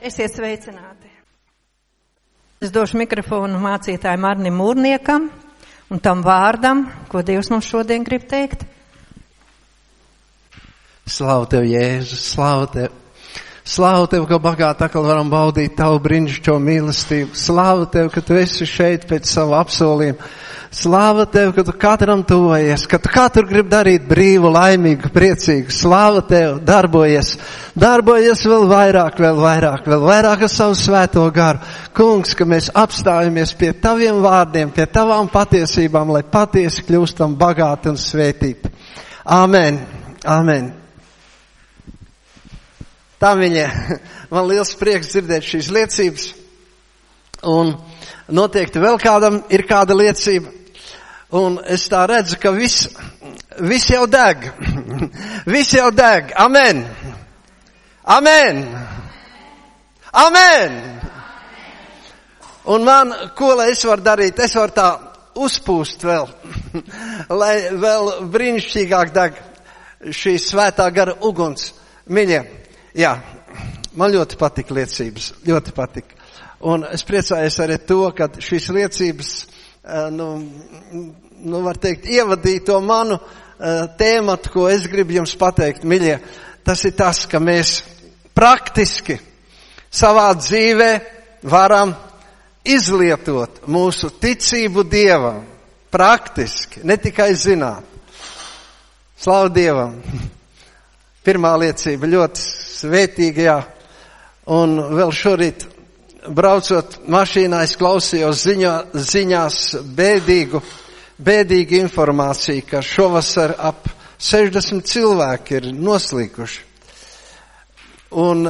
Esiet sveicināti! Es došu mikrofonu mācītājiem Arnim Mūrniekam un tam vārdam, ko Dievs mums šodien grib teikt. Slavu tev, Jēzus, slavu tev! Slāvu tev, ka bagāti atkal varam baudīt tavu brīnišķīgo mīlestību. Slāvu tev, ka tu esi šeit pēc savu apsolījumu. Slāva tev, ka tu katram tuvojies, ka tu katru grib darīt brīvu, laimīgu, priecīgu. Slāva tev, darbojies, darbojies vēl vairāk, vēl vairāk, vēl vairāk ar savu svēto garu. Kungs, ka mēs apstājamies pie taviem vārdiem, pie tavām patiesībām, lai patiesi kļūstam bagāti un svētīti. Āmen! Āmen! Tā viņa, man liels prieks dzirdēt šīs liecības. Un noteikti vēl kādam ir kāda liecība. Un es tā redzu, ka viss, viss jau deg. viss jau deg. Amen. Amen. Amen. Un man, ko lai es varu darīt? Es varu tā uzpūst vēl, lai vēl brīnišķīgāk deg šī svētā gara uguns. Mīļie, Jā, man ļoti patika liecības, ļoti patika. Un es priecājos arī to, ka šīs liecības, nu, nu var teikt, ievadīja to manu tēmatu, ko es gribu jums pateikt, miļie. Tas ir tas, ka mēs praktiski savā dzīvē varam izlietot mūsu ticību Dievam. Praktiski, ne tikai zināt. Slavu Dievam! Pirmā liecība ļoti svētīgajā. Un vēl šorīt braucot mašīnā, es klausījos ziņā, ziņās bēdīgu, bēdīgu informāciju, ka šovasar ap 60 cilvēki ir noslīkuši. Un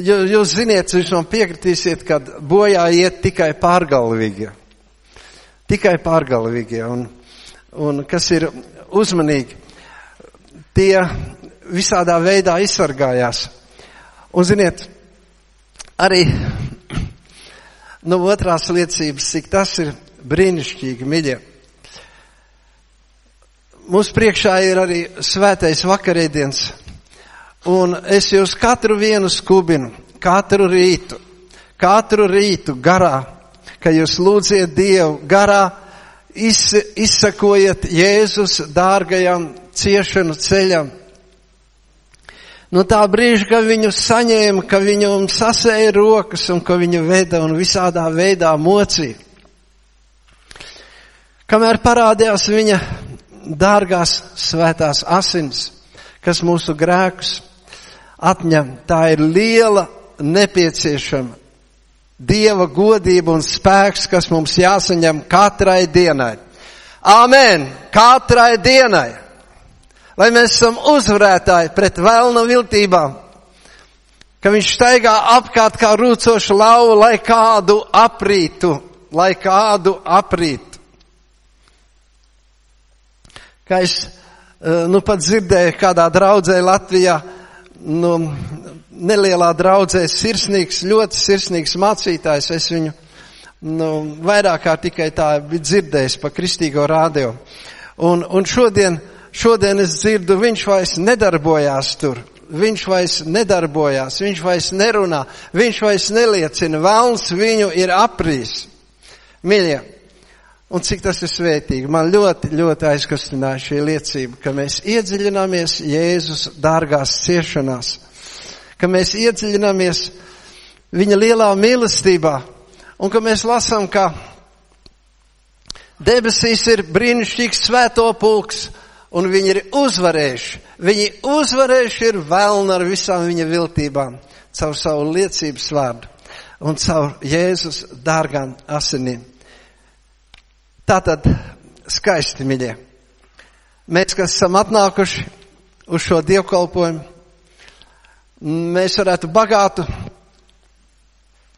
jūs ziniet, jūs man piekritīsiet, ka bojā iet tikai pārgalvīgie. Tikai pārgalvīgie. Un, un kas ir uzmanīgi tie visādā veidā izsargājās. Un ziniet, arī no otrās liecības, cik tas ir brīnišķīgi, miļie. Mums priekšā ir arī svētais vakarēdiens, un es jūs katru vienu skubinu, katru rītu, katru rītu garā, ka jūs lūdziet Dievu garā, izsakojiet Jēzus dārgajam ciešanu ceļam. No tā brīža, kad viņu saņēma, ka viņu sasēja rokas un ka viņu veda un visādā veidā mocīja. Kamēr parādījās viņa dārgās svētās asins, kas mūsu grēkus atņem, tā ir liela nepieciešama Dieva godība un spēks, kas mums jāsaņem katrai dienai. Āmen! Katrai dienai! Lai mēs esam uzvarētāji pret vēlna viltībām, ka viņš staigā apkārt kā rūcoša lauva, lai kādu aprītu, lai kādu aprītu. Kā es eh, nu pat dzirdēju kādā draudzē Latvijā, nu, nelielā draudzē sirsnīgs, ļoti sirsnīgs mācītājs, es viņu nu, vairāk kā tikai tā biju dzirdējis pa kristīgo rādio. Un, un šodien uh, šodien es dzirdu, viņš vairs nedarbojās tur. Viņš vairs nedarbojās, viņš vairs nerunā, viņš vairs neliecina, vēlns viņu ir aprīs. Mīļie, un cik tas ir svētīgi, man ļoti, ļoti aizkustināja šī liecība, ka mēs iedziļināmies Jēzus dārgās ciešanās, ka mēs iedziļināmies viņa lielā mīlestībā, un ka mēs lasām, ka debesīs ir brīnišķīgs svēto pulks, un viņi ir uzvarējuši. Viņi uzvarējuši ir vēlni ar visām viņa viltībām, caur savu liecības vārdu un caur Jēzus dārgām asinīm. Tātad skaisti, miļie. Mēs, kas esam atnākuši uz šo dievkalpojumu, mēs varētu bagātu,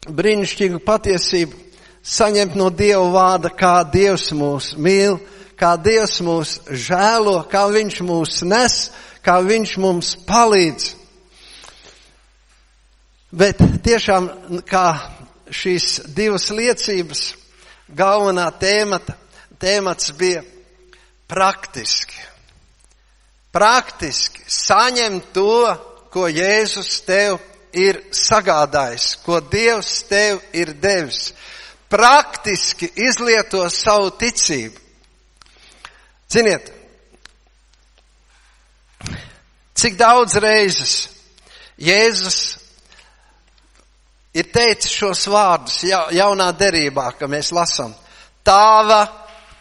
brīnišķīgu patiesību saņemt no Dieva vārda, kā Dievs mūs mīl, kā Dievs mūs žēlo, kā Viņš mūs nes, kā Viņš mums palīdz. Bet tiešām, kā šīs divas liecības, galvenā tēmata, tēmats bija praktiski. Praktiski saņemt to, ko Jēzus tev ir sagādājis, ko Dievs tev ir devis. Praktiski izlieto savu ticību. Ziniet, cik daudz reizes Jēzus ir teicis šos vārdus jaunā derībā, ka mēs lasām. Tāva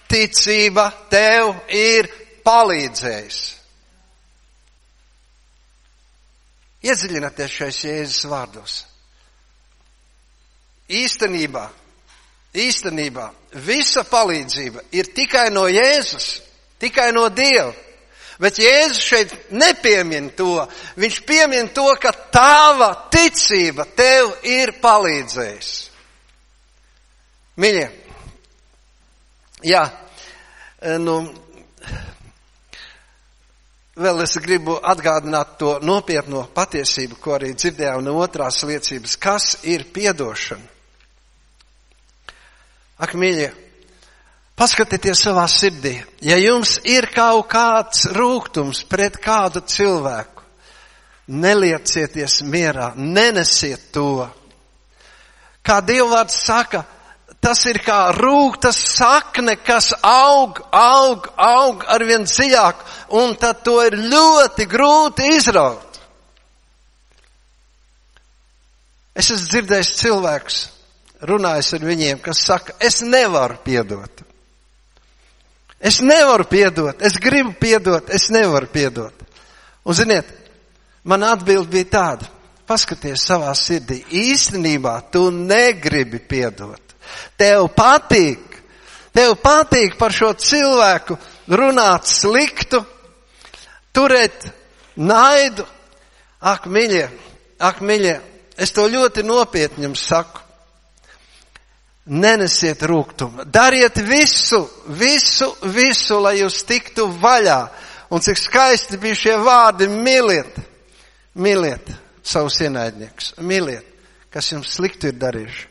ticība tev ir palīdzējusi. Iedziļināties šais Jēzus vārdos. Īstenībā, īstenībā visa palīdzība ir tikai no Jēzus, tikai no Dieva. Bet Jēzus šeit nepiemin to. Viņš piemin to, ka tava ticība tev ir palīdzējusi. Mīļie, jā, nu, vēl es gribu atgādināt to nopietno patiesību, ko arī dzirdējām no otrās liecības. Kas ir piedošana? Ak, mīļie, paskatieties savā sirdī. Ja jums ir kaut kāds rūgtums pret kādu cilvēku, neliecieties mierā, nenesiet to. Kā Dievvārds saka, tas ir kā rūgtas sakne, kas aug, aug, aug arvien dziļāk, un tad to ir ļoti grūti izraut. Es esmu dzirdējis cilvēkus, runājis ar viņiem, kas saka, es nevaru piedot. Es nevaru piedot, es gribu piedot, es nevaru piedot. Un ziniet, man atbild bija tāda, paskaties savā sirdī, īstenībā tu negribi piedot. Tev patīk, tev patīk par šo cilvēku runāt sliktu, turēt naidu. Ak, miļie, ak, miļie, es to ļoti nopietni jums saku. Nenesiet rūgtumu. Dariet visu, visu, visu, lai jūs tiktu vaļā. Un cik skaisti bija šie vārdi - mīliet, mīliet savus ienaidniekus, mīliet, kas jums sliktu ir darījuši.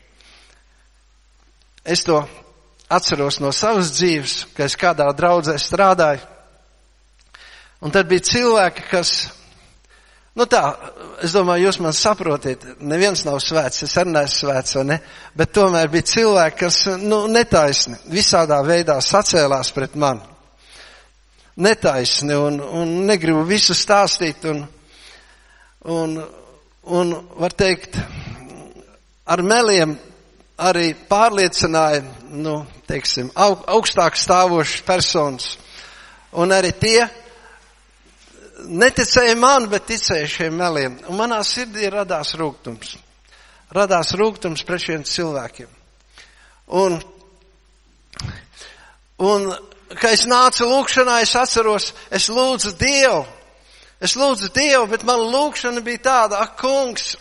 Es to atceros no savas dzīves, ka es kādā draudzē strādāju. Un tad bija cilvēki, kas, nu tā, es domāju, jūs man saprotiet, neviens nav svēts, es arī neesmu svēts, vai ne? Bet tomēr bija cilvēki, kas, nu, netaisni, visādā veidā sacēlās pret mani. Netaisni un, un negribu visu stāstīt un, un, un var teikt, ar meliem arī pārliecināja, nu, teiksim, aug, augstāk stāvošas personas. Un arī tie neticēja man, bet ticēja šiem meliem. Un manā sirdī radās rūgtums. Radās rūgtums pret šiem cilvēkiem. Un, un, kad es nācu lūkšanā, es atceros, es lūdzu Dievu. Es lūdzu Dievu, bet man lūkšana bija tāda, ak, kungs,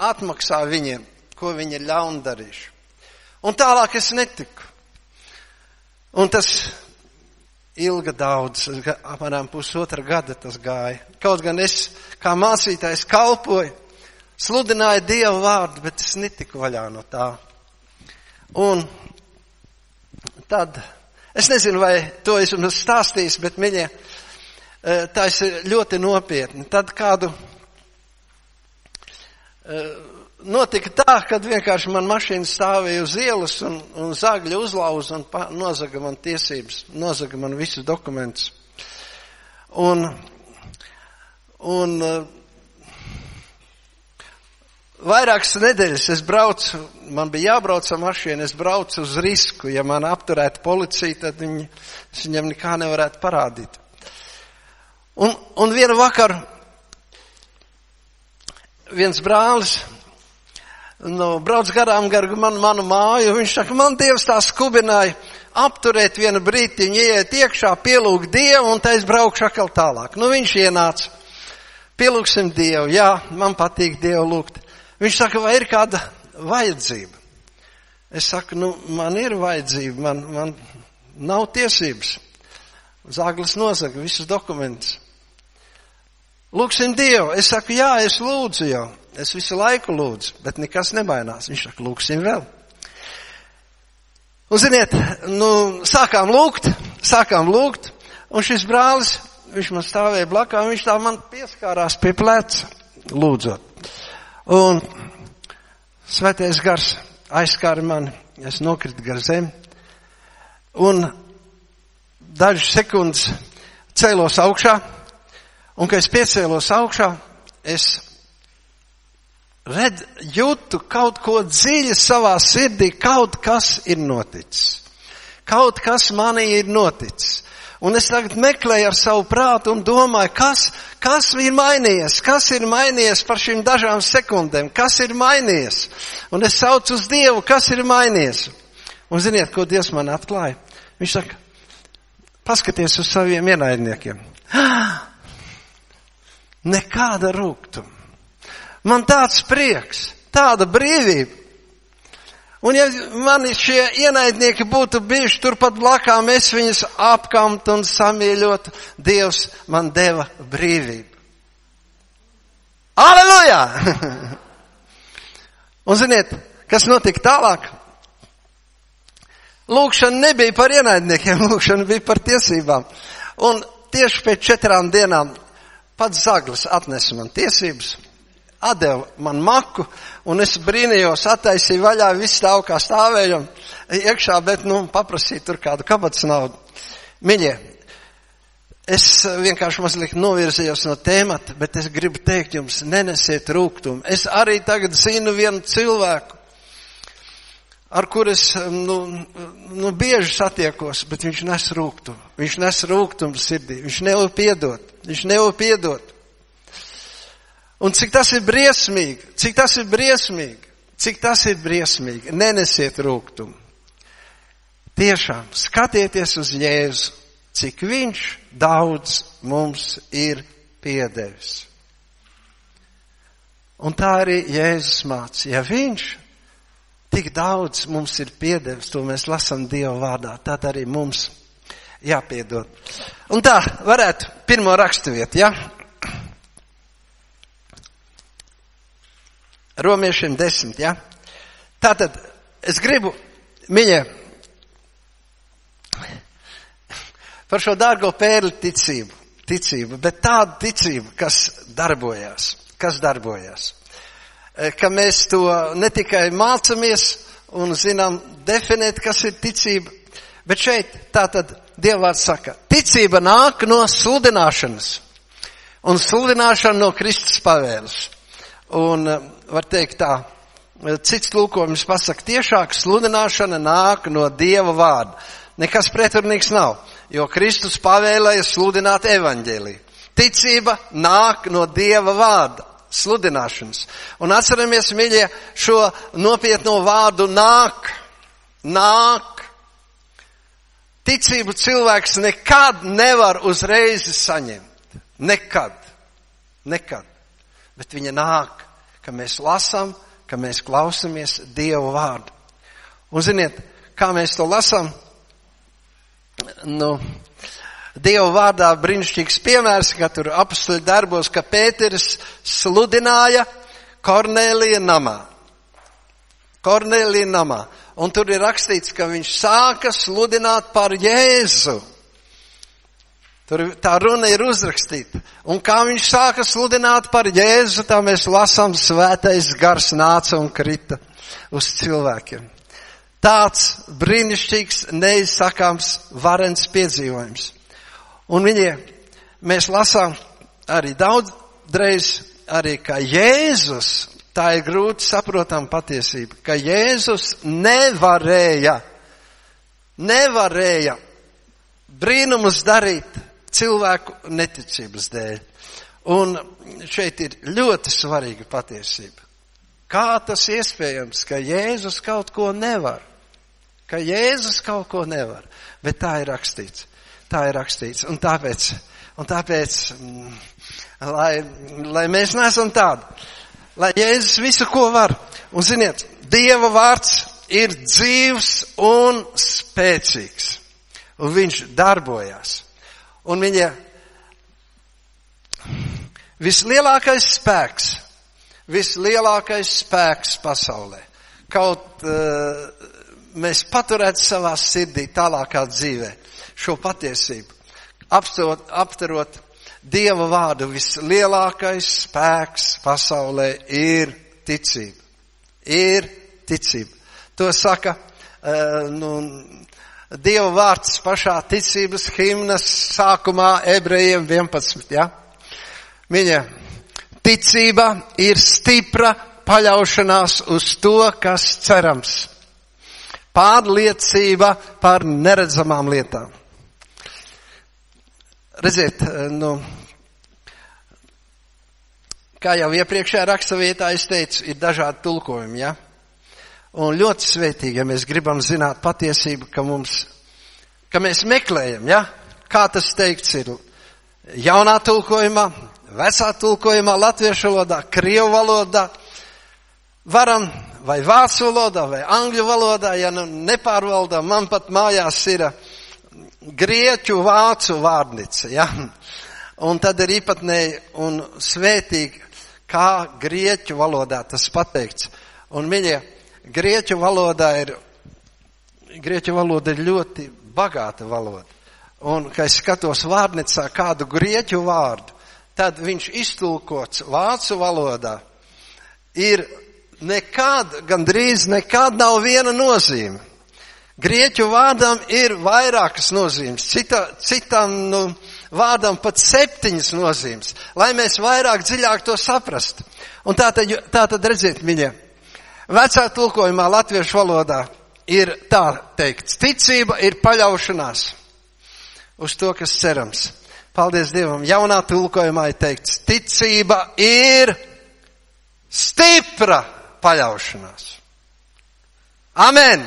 atmaksā viņiem, ko viņi ir ļauni darījuši. Un tālāk es netiku. Un tas ilga daudz, apmēram pusotra gada tas gāja. Kaut gan es kā mācītājs kalpoju, sludināju Dievu vārdu, bet es netiku vaļā no tā. Un tad, es nezinu, vai to es jums stāstījis, bet miļie, eh, tā ir ļoti nopietni. Tad kādu eh, notika tā, kad vienkārši man mašīna stāvēja uz ielas un, un zagļi uzlauza un pa, nozaga man tiesības, nozaga man visus dokumentus. Un, un uh, vairākas nedēļas es braucu, man bija jābrauc ar mašīnu, es braucu uz risku. Ja man apturētu policija, tad viņi, es viņam nekā nevarētu parādīt. Un, un vienu vakaru viens brālis nu, brauc garām gar man, manu māju, viņš saka, man Dievs tā skubināja apturēt vienu brītiņu, ieiet iekšā, pielūgt Dievu un tā es braukšu atkal tālāk. Nu, viņš ienāca. Pielūgsim Dievu, jā, man patīk Dievu lūgt. Viņš saka, vai ir kāda vajadzība? Es saku, nu, man ir vajadzība, man, man nav tiesības. Zāglis nosaka visus dokumentus. Lūksim Dievu. Es saku, jā, es lūdzu jau. Es visu laiku lūdzu, bet nekas nemainās. Viņš saka, lūksim vēl. Un ziniet, nu, sākām lūgt, sākām lūgt, un šis brālis, viņš man stāvēja blakā, viņš tā man pieskārās pie pleca. lūdzot. Un svētais gars aizskāra mani, es nokritu gar zemi. Un dažas sekundes cēlos augšā, un kad es piecēlos augšā, es redz, jūtu kaut ko dziļi savā sirdī, kaut kas ir noticis. Kaut kas manī ir noticis. Un es tagad meklēju ar savu prātu un domāju, kas, kas ir mainījies, kas ir mainījies par šīm dažām sekundēm, kas ir mainījies. Un es saucu uz Dievu, kas ir mainījies. Un ziniet, ko Dievs man atklāja? Viņš saka, paskaties uz saviem ienaidniekiem. Nekāda rūgtuma. Man tāds prieks, tāda brīvība. Un ja mani šie ienaidnieki būtu bijuši turpat blakām, es viņus apkamt un samīļot, Dievs man deva brīvību. Aleluja! un ziniet, kas notika tālāk? Lūkšana nebija par ienaidniekiem, lūkšana bija par tiesībām. Un tieši pēc četrām dienām pats Zaglis atnesa man tiesības atdeva man maku, un es brīnījos, attaisīju vaļā, viss stāv kā stāvējam iekšā, bet, nu, paprasīju tur kādu kabats naudu. Miļie, es vienkārši mazliet novirzījos no tēmata, bet es gribu teikt jums, nenesiet rūgtumu. Es arī tagad zinu vienu cilvēku, ar kur es, nu, nu, bieži satiekos, bet viņš nes rūgtumu. Viņš nes rūgtumu sirdī, viņš nevar piedot, viņš nevar piedot. Un cik tas ir briesmīgi, cik tas ir briesmīgi, cik tas ir briesmīgi. Nenesiet rūgtumu. Tiešām skatieties uz Jēzu, cik viņš daudz mums ir piedevis. Un tā arī Jēzus māca. Ja viņš tik daudz mums ir piedevis, to mēs lasām Dieva vārdā, tad arī mums jāpiedod. Un tā varētu pirmo raksturvietu, ja? Romiešiem desmit, ja? Tātad es gribu, mīļie, par šo dārgo pērli ticību, ticību, bet tādu ticību, kas darbojās, kas darbojās. E, ka mēs to ne tikai mācamies un zinām definēt, kas ir ticība, bet šeit tātad Dievvārds saka, ticība nāk no sludināšanas un sludināšana no Kristus pavēles. Un e, var teikt tā, cits tulkojums pasaka tiešāk, sludināšana nāk no Dieva vārda. Nekas pretrunīgs nav, jo Kristus pavēlēja sludināt evaņģēlī. Ticība nāk no Dieva vārda, sludināšanas. Un atceramies, mīļie, šo nopietno vārdu nāk, nāk. Ticību cilvēks nekad nevar uzreiz saņemt. Nekad. Nekad. Bet viņa nāk ka mēs lasām, ka mēs klausamies Dievu vārdu. Un ziniet, kā mēs to lasām? Nu, Dieva vārdā brīnišķīgs piemērs, ka tur apstuļu darbos, ka Pēteris sludināja Kornēlija namā. Kornēlija namā. Un tur ir rakstīts, ka viņš sāka sludināt par Jēzu. Tur tā runa ir uzrakstīta. Un kā viņš sāka sludināt par Jēzu, tā mēs lasām svētais gars nāca un krita uz cilvēkiem. Tāds brīnišķīgs, neizsakāms, varens piedzīvojums. Un viņi, mēs lasām arī daudzreiz, arī kā Jēzus, tā ir grūti saprotam patiesība, ka Jēzus nevarēja, nevarēja brīnumus darīt cilvēku neticības dēļ. Un šeit ir ļoti svarīga patiesība. Kā tas iespējams, ka Jēzus kaut ko nevar? Ka Jēzus kaut ko nevar. Bet tā ir rakstīts. Tā ir rakstīts. Un tāpēc, un tāpēc mm, lai, lai mēs nesam tādi. Lai Jēzus visu ko var. Un ziniet, Dieva vārds ir dzīvs un spēcīgs. Un viņš darbojās. Un viņa vislielākais spēks, vislielākais spēks pasaulē. Kaut uh, mēs paturētu savā sirdī tālākā dzīvē šo patiesību, apstot, aptarot Dieva vārdu vislielākais spēks pasaulē ir ticība. Ir ticība. To saka, uh, nu, Dieva vārds pašā ticības himnas sākumā ebrejiem 11, ja? Viņa ticība ir stipra paļaušanās uz to, kas cerams. Pārliecība par neredzamām lietām. Redziet, nu, kā jau iepriekšējā rakstavietā es teicu, ir dažādi tulkojumi, ja? Un ļoti svētīgi, ja mēs gribam zināt patiesību, ka mums, ka mēs meklējam, ja? Kā tas teikts ir jaunā tulkojumā, vecā tulkojumā, latviešu valodā, krievu valodā, varam vai vācu valodā, vai angļu valodā, ja nu nepārvaldām, man pat mājās ir grieķu vācu vārnīca, ja? Un tad ir īpatnēji un svētīgi, kā grieķu valodā tas pateikts. Un viņa grieķu valodā ir, grieķu valoda ir ļoti bagāta valoda. Un, kad es skatos vārnīcā kādu grieķu vārdu, tad viņš iztulkots vācu valodā ir nekad, gandrīz nekad nav viena nozīme. Grieķu vārdam ir vairākas nozīmes, Cita, citam nu, vārdam pat septiņas nozīmes, lai mēs vairāk dziļāk to saprastu. Un tā tad, tā tad redziet, viņa vecā tulkojumā latviešu valodā ir tā teikts, ticība ir paļaušanās uz to, kas cerams. Paldies Dievam. Jaunā tulkojumā ir teikts, ticība ir stipra paļaušanās. Amen!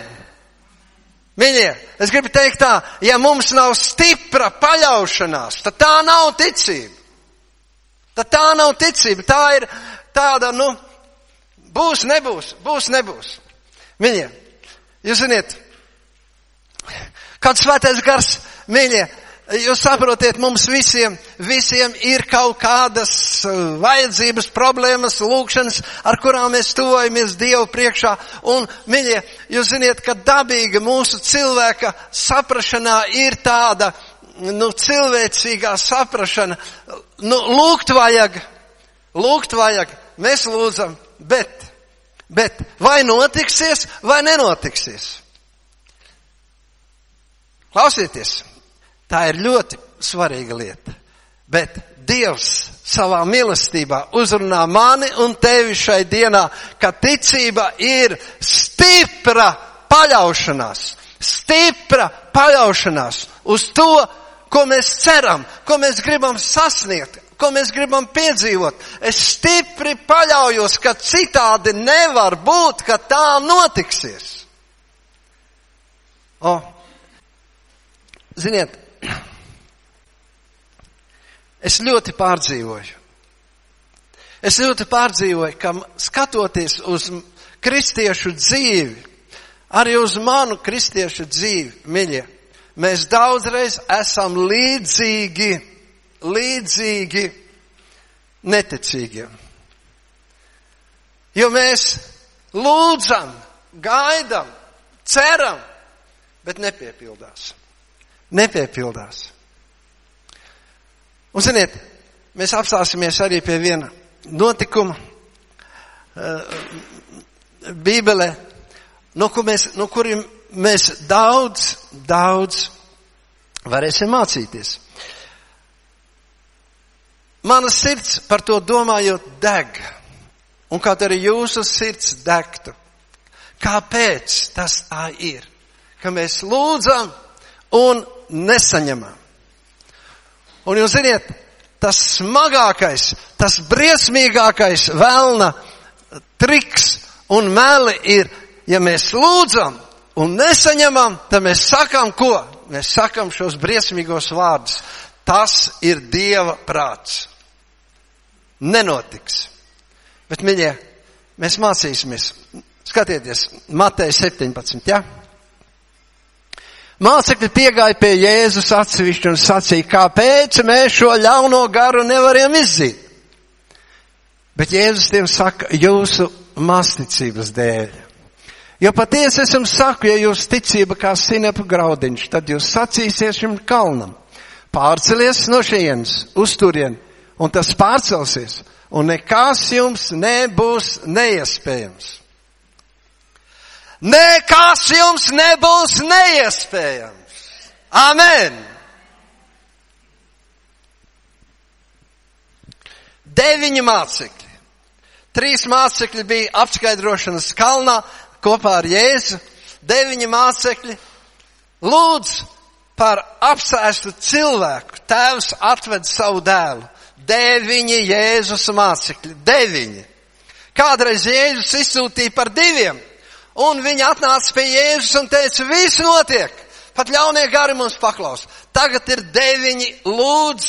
Mīļie, es gribu teikt tā, ja mums nav stipra paļaušanās, tad tā nav ticība. Tad tā nav ticība, tā ir tāda, nu, būs, nebūs, būs, nebūs. Mīļie, jūs ziniet, kāds svētais gars, mīļie, Jūs saprotiet, mums visiem, visiem ir kaut kādas uh, vajadzības, problēmas, lūkšanas, ar kurām mēs tuvojamies Dievu priekšā. Un, miļie, jūs ziniet, ka dabīga mūsu cilvēka saprašanā ir tāda, nu, cilvēcīgā saprašana. Nu, lūgt vajag, lūgt vajag, mēs lūdzam, bet, bet vai notiksies, vai nenotiksies? Klausieties! Tā ir ļoti svarīga lieta. Bet Dievs savā mīlestībā uzrunā mani un tevi šai dienā, ka ticība ir stipra paļaušanās, stipra paļaušanās uz to, ko mēs ceram, ko mēs gribam sasniegt, ko mēs gribam piedzīvot. Es stipri paļaujos, ka citādi nevar būt, ka tā notiksies. O, ziniet, Es ļoti pārdzīvoju. Es ļoti pārdzīvoju, ka skatoties uz kristiešu dzīvi, arī uz manu kristiešu dzīvi, miļie, mēs daudzreiz esam līdzīgi, līdzīgi neticīgiem. Jo mēs lūdzam, gaidam, ceram, bet nepiepildās. Nepiepildās. Un ziniet, mēs apstāsimies arī pie viena notikuma uh, Bībelē, no, kur mēs, no kuriem mēs daudz, daudz varēsim mācīties. Mana sirds par to domājot deg, un kaut arī jūsu sirds degtu. Kāpēc tas tā ir? Ka mēs lūdzam un nesaņemam. Un jūs ziniet, tas smagākais, tas briesmīgākais vēlna triks un meli ir, ja mēs lūdzam un nesaņemam, tad mēs sakam ko? Mēs sakam šos briesmīgos vārdus. Tas ir Dieva prāts. Nenotiks. Bet, mīļie, mēs mācīsimies. Skatieties, Matei 17, ja? Mācekļi piegāja pie Jēzus atsevišķi un sacīja, kāpēc mēs šo ļauno garu nevaram izzīt. Bet Jēzus tiem saka, jūsu masticības dēļ. Jo patiesi es jums saku, ja jūs ticība kā sinepu graudiņš, tad jūs sacīsies šim kalnam. pārcelies no šejienes uz turieni, un tas pārcelsies, un nekas jums nebūs neiespējams. Nekas jums nebūs neiespējams. Amen! Deviņi mācekļi. Trīs mācekļi bija apskaidrošanas kalnā kopā ar Jēzu. Deviņi mācekļi lūdz par apsēstu cilvēku. Tēvs atved savu dēlu. Deviņi Jēzus mācekļi. Deviņi. Kādreiz Jēzus izsūtīja par diviem. Un viņi atnāca pie Jēzus un teica, viss notiek. Pat ļaunie gari mums paklaus. Tagad ir deviņi lūdz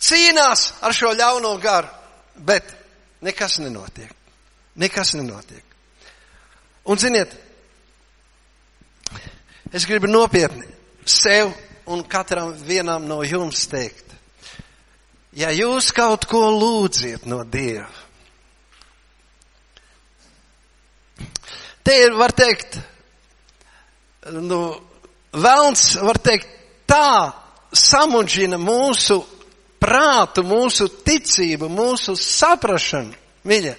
cīnās ar šo ļauno garu, bet nekas nenotiek. Nekas nenotiek. Un ziniet, es gribu nopietni sev un katram vienam no jums teikt. Ja jūs kaut ko lūdziet no Dieva, te ir, var teikt, nu, velns, var teikt, tā samudžina mūsu prātu, mūsu ticību, mūsu saprašanu, mīļa,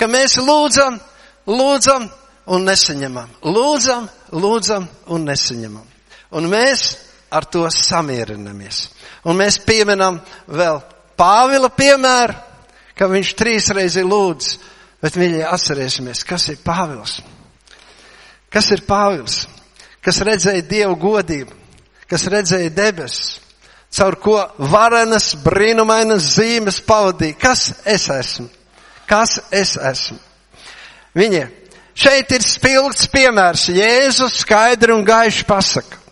ka mēs lūdzam, lūdzam un nesaņemam. Lūdzam, lūdzam un nesaņemam. Un mēs ar to samierinamies. Un mēs pieminam vēl Pāvila piemēru, ka viņš trīsreiz ir lūdzis, bet mīļie atcerēsimies, kas ir Pāvils. Kas ir Pāvils? Kas redzēja Dievu godību, kas redzēja debesis, caur ko varenas, brīnumainas zīmes pavadīja. Kas es esmu? Kas es esmu? Viņa šeit ir spilgts piemērs. Jēzus skaidri un gaiši pasaka.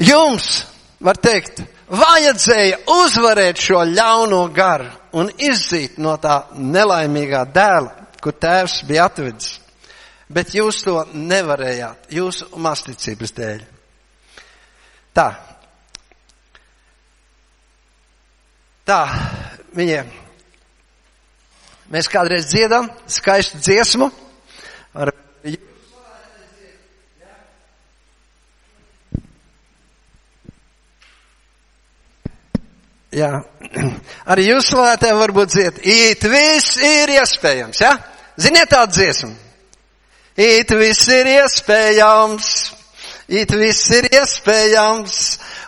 Jums, var teikt, vajadzēja uzvarēt šo ļauno garu un izzīt no tā nelaimīgā dēla, kur tēvs bija atvedis. Bet jūs to nevarējāt jūsu masticības dēļ. Tā. Tā, viņiem. Mēs kādreiz dziedam skaistu dziesmu. Ar... Jā, arī jūs slavētē varbūt dzied. It viss ir iespējams, jā? Ja? Ziniet tādu dziesmu? It viss ir iespējams. It viss ir iespējams.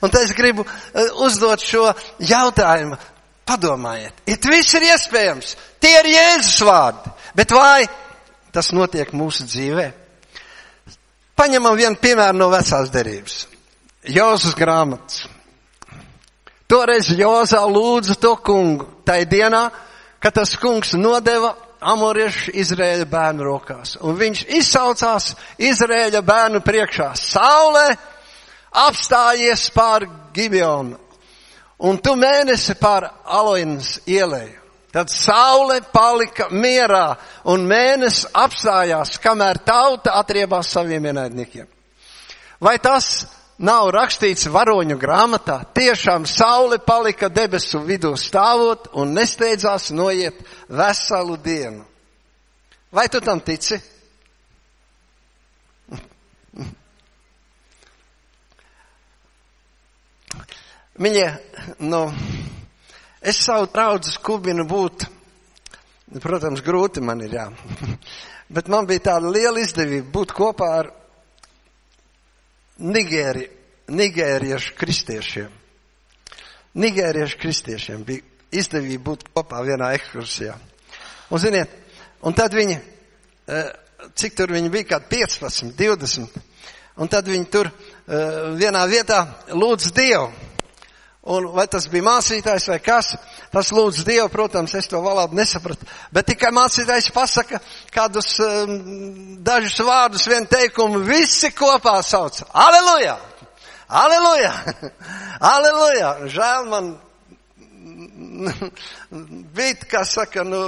Un tad es gribu eh, uzdot šo jautājumu. Padomājiet, it viss ir iespējams. Tie ir Jēzus vārdi. Bet vai tas notiek mūsu dzīvē? Paņemam vienu piemēru no vecās derības. Jozas grāmatas. Toreiz Jozā lūdza to kungu, tai dienā, kad tas kungs nodeva amoriešu Izrēļa bērnu rokās. Un viņš izsaucās Izrēļa bērnu priekšā. Saulē apstājies pār Gibeonu. Un tu mēnesi pār Aloinas ielēju. Tad saule palika mierā un mēnesis apstājās, kamēr tauta atriebās saviem ienaidniekiem. Vai tas nav rakstīts varoņu grāmatā. Tiešām saule palika debesu vidū stāvot un nesteidzās noiet veselu dienu. Vai tu tam tici? Viņa, nu, es savu draugu skubinu būt, protams, grūti man ir, jā. Bet man bija tāda liela izdevība būt kopā ar Nigēri, nigēriešu kristiešiem. Nigēriešu kristiešiem bija izdevība būt kopā vienā ekskursijā. Un ziniet, un tad viņi, eh, cik tur viņi bija, kādi 15, 20, un tad viņi tur eh, vienā vietā lūdz Dievu. Un vai tas bija mācītājs vai kas, tas lūdz Dievu, protams, es to valodu nesapratu, bet tikai mācītājs pasaka kādus um, dažus vārdus, vienu teikumu, visi kopā sauc. Aleluja! Aleluja! Aleluja! Žēl man bija, kā saka, nu,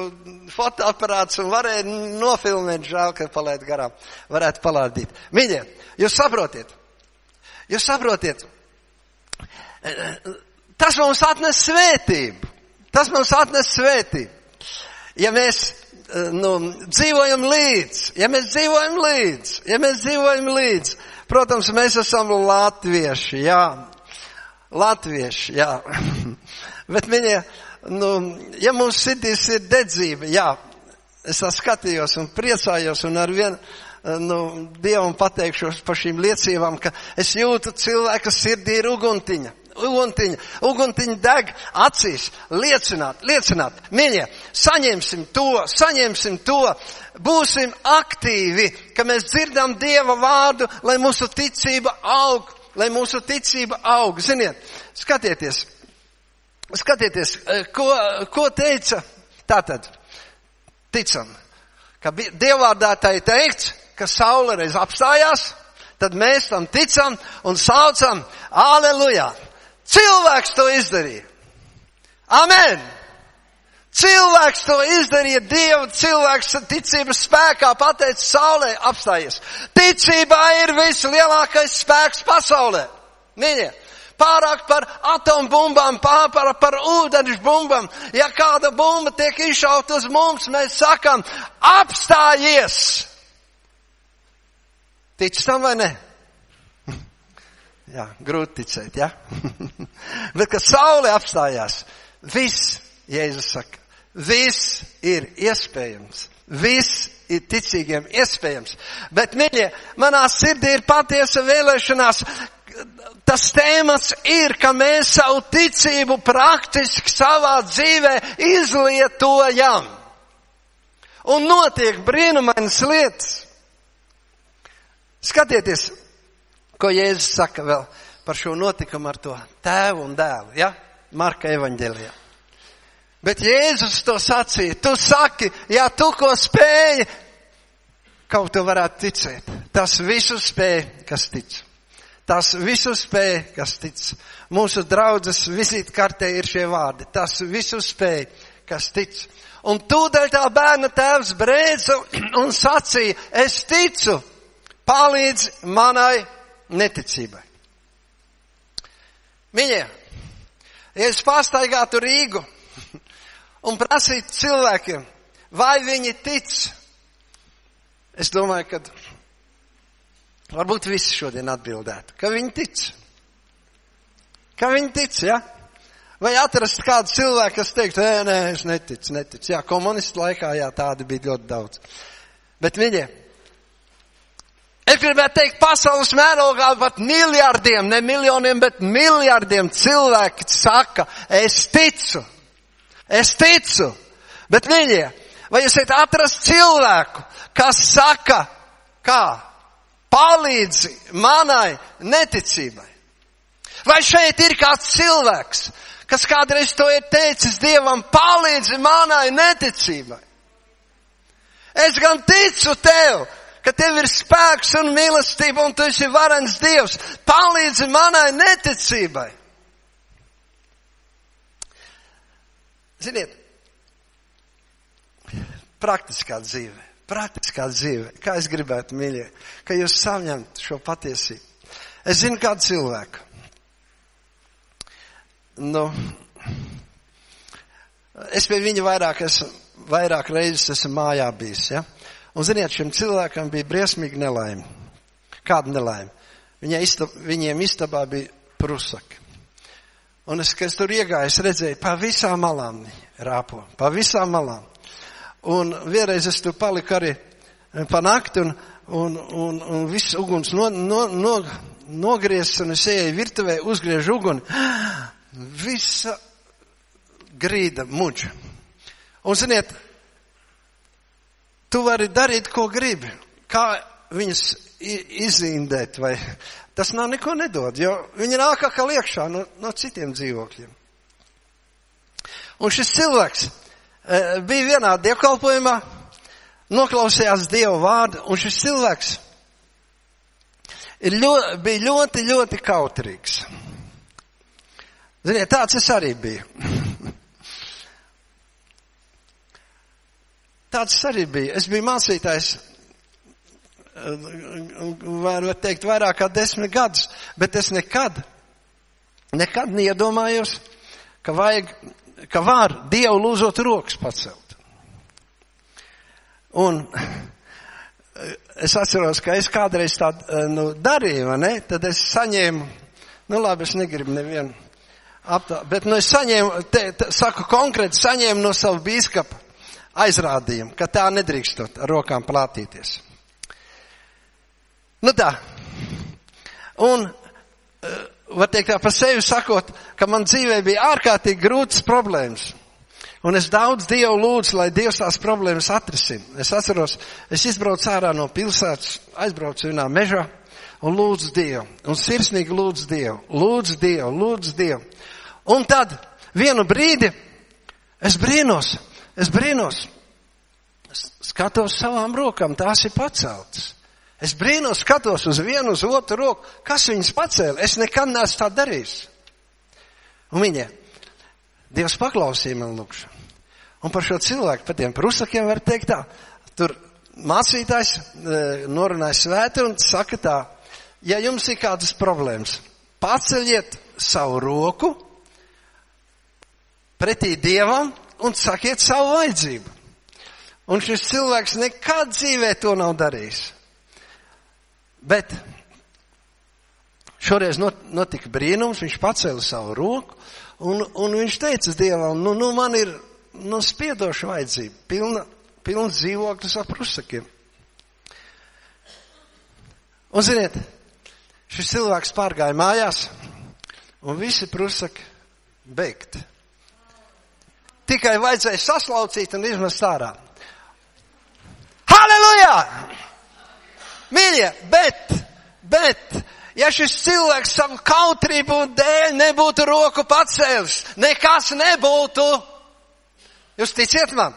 fotoaparāts un varēja nofilmēt, žēl, ka palaid garām. Varētu palādīt. Mīļie, jūs saprotiet? Jūs saprotiet? Tas mums atnes svētību. Tas mums atnes svētību. Ja mēs nu, dzīvojam līdz, ja mēs dzīvojam līdz, ja mēs dzīvojam līdz, Protams, mēs esam latvieši, jā. Latvieši, jā. Bet viņa, nu, ja mums sirdīs ir dedzība, jā, es skatījos un priecājos un ar vienu, nu, Dievam pateikšos par šīm liecībām, ka es jūtu cilvēka sirdī ir uguntiņa uguntiņa, uguntiņa deg acīs, liecināt, liecināt. Mīļie, saņemsim to, saņemsim to, būsim aktīvi, ka mēs dzirdam Dieva vārdu, lai mūsu ticība aug, lai mūsu ticība aug. Ziniet, skatieties, skatieties, eh, ko, ko teica tātad, ticam, ka Dievvārdā tai teikts, ka saule reiz apstājās, tad mēs tam ticam un saucam, aleluja! Cilvēks to izdarīja. Amen! Cilvēks to izdarīja, Dieva cilvēks ticības spēkā pateica saulē apstājies. Ticībā ir vislielākais spēks pasaulē. Mīļie, pārāk par atombumbām, pār par, ūdeņš bumbām. Ja kāda bumba tiek izšaut uz mums, mēs sakam, apstājies! Tic tam vai ne? Jā, grūti ticēt, jā. Ja? Bet, kad saule apstājās, viss, Jēzus saka, viss ir iespējams. Viss ir ticīgiem iespējams. Bet, mīļie, manā sirdī ir patiesa vēlēšanās. Tas tēmats ir, ka mēs savu ticību praktiski savā dzīvē izlietojam. Un notiek brīnumainas lietas. Skatieties, Ko Jēzus saka vēl par šo notikumu ar to tēvu un dēlu, ja? Marka evaņģēlijā. Bet Jēzus to sacīja, tu saki, ja tu ko spēji, kaut tu varētu ticēt. Tas visu spēj, kas tic. Tas visu spēj, kas tic. Mūsu draudzes vizītkartē ir šie vārdi. Tas visu spēj, kas tic. Un tūdaļ tā bērna tēvs brēca un sacīja, es ticu, palīdz manai neticībai. Mīļie, ja es pārstaigātu Rīgu un prasītu cilvēkiem, vai viņi tic, es domāju, ka varbūt visi šodien atbildētu, ka viņi tic. Ka viņi tic, ja? Vai atrast kādu cilvēku, kas teiktu, nē, nē, es neticu, neticu. Jā, komunistu laikā, jā, tādi bija ļoti daudz. Bet viņi, Es gribētu teikt, pasaules mērogā pat miljardiem, ne miljoniem, bet miljardiem cilvēki saka, es ticu, es ticu. Bet viņi, vai jūs esat atrast cilvēku, kas saka, kā palīdzi manai neticībai? Vai šeit ir kāds cilvēks, kas kādreiz to ir teicis Dievam, palīdzi manai neticībai? Es gan ticu tev, ka tev ir spēks un mīlestība un tu esi varens Dievs. Palīdzi manai neticībai. Ziniet, praktiskā dzīve, praktiskā dzīve, kā es gribētu, mīļie, ka jūs saņemt šo patiesību. Es zinu kādu cilvēku. Nu, es pie viņa vairāk, esmu, vairāk reizes esmu mājā bijis, ja? Un ziniet, šim cilvēkam bija briesmīga nelaime. Kāda nelaime? Istab, viņiem istabā bija prusaki. Un es, kad es tur iegāju, es redzēju, pa visām malām rāpo, pa visām malām. Un vienreiz es tur paliku arī eh, pa nakti un, un, un, un viss uguns no, no, no, nogriezts un es eju virtuvē, uzgriežu uguni. Visa grīda muģa. Un ziniet, Tu vari darīt, ko gribi. Kā viņus izindēt, vai tas nav neko nedod, jo viņi nāk kā liekšā no, no citiem dzīvokļiem. Un šis cilvēks e, bija vienā dievkalpojumā, noklausījās Dievu vārdu, un šis cilvēks ļoti, bija ļoti, ļoti kautrīgs. Ziniet, tāds es arī biju. Tāds arī bija. Es biju mācītājs, var teikt, vairāk kā desmit gadus, bet es nekad, nekad neiedomājos, ka vajag, ka var Dievu lūzot rokas pacelt. Un es atceros, ka es kādreiz tādu nu, darīju, ne? tad es saņēmu, nu labi, es negribu nevienu aptā, bet nu, es saņēmu, te, te, saku konkrēti, saņēmu no savu bīskapa aizrādījumu, ka tā nedrīkstot ar rokām plātīties. Nu tā. Un, var teikt tā par sevi sakot, ka man dzīvē bija ārkārtīgi grūtas problēmas. Un es daudz Dievu lūdzu, lai Dievs tās problēmas atrisina. Es atceros, es izbraucu ārā no pilsētas, aizbraucu vienā mežā un lūdzu Dievu. Un sirsnīgi lūdzu Dievu. Lūdzu Dievu, lūdzu Dievu. Un tad vienu brīdi es brīnos, es brīnos. Skatos savām rokām, tās ir paceltas. Es brīnos, skatos uz vienu, uz otru roku, kas viņas pacēla. Es nekad neesmu tā darījis. Un viņa Dievs paklausīja man lūkšanu. Un par šo cilvēku, par tiem prusakiem var teikt tā. Tur mācītājs e, norunāja svēti un saka tā, ja jums ir kādas problēmas, paceļiet savu roku pretī Dievam un sakiet savu vajadzību. Un šis cilvēks nekad dzīvē to nav darījis. Bet šoreiz notika brīnums, viņš pacēla savu roku Un, un viņš teica Dievam, nu, nu man ir nu, spiedoša vajadzība, pilna, pilns dzīvoklis ar prusakiem. Un ziniet, šis cilvēks pārgāja mājās, un visi prusaki beigti. Tikai vajadzēja saslaucīt un izmest ārā. Halleluja! Mīļie, bet, bet, Ja šis cilvēks savu kautrību dēļ nebūtu roku pacēlis, nekas nebūtu. Jūs ticiet man?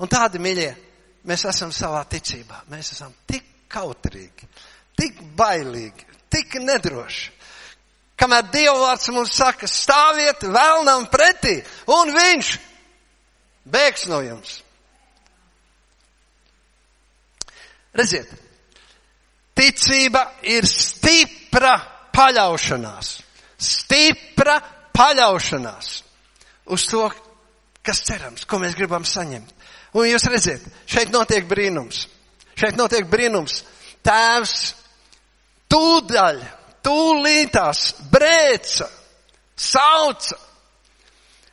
Un tādi, mīļie, mēs esam savā ticībā. Mēs esam tik kautrīgi, tik bailīgi, tik nedroši. Kamēr Dievvvārds mums saka, stāviet vēlnam pretī, un viņš bēgs no jums. Redziet, Ticība ir stipra paļaušanās. Stipra paļaušanās uz to, kas cerams, ko mēs gribam saņemt. Un jūs redziet, šeit notiek brīnums. Šeit notiek brīnums. Tēvs tūdaļ, tūlītās brēca, sauca.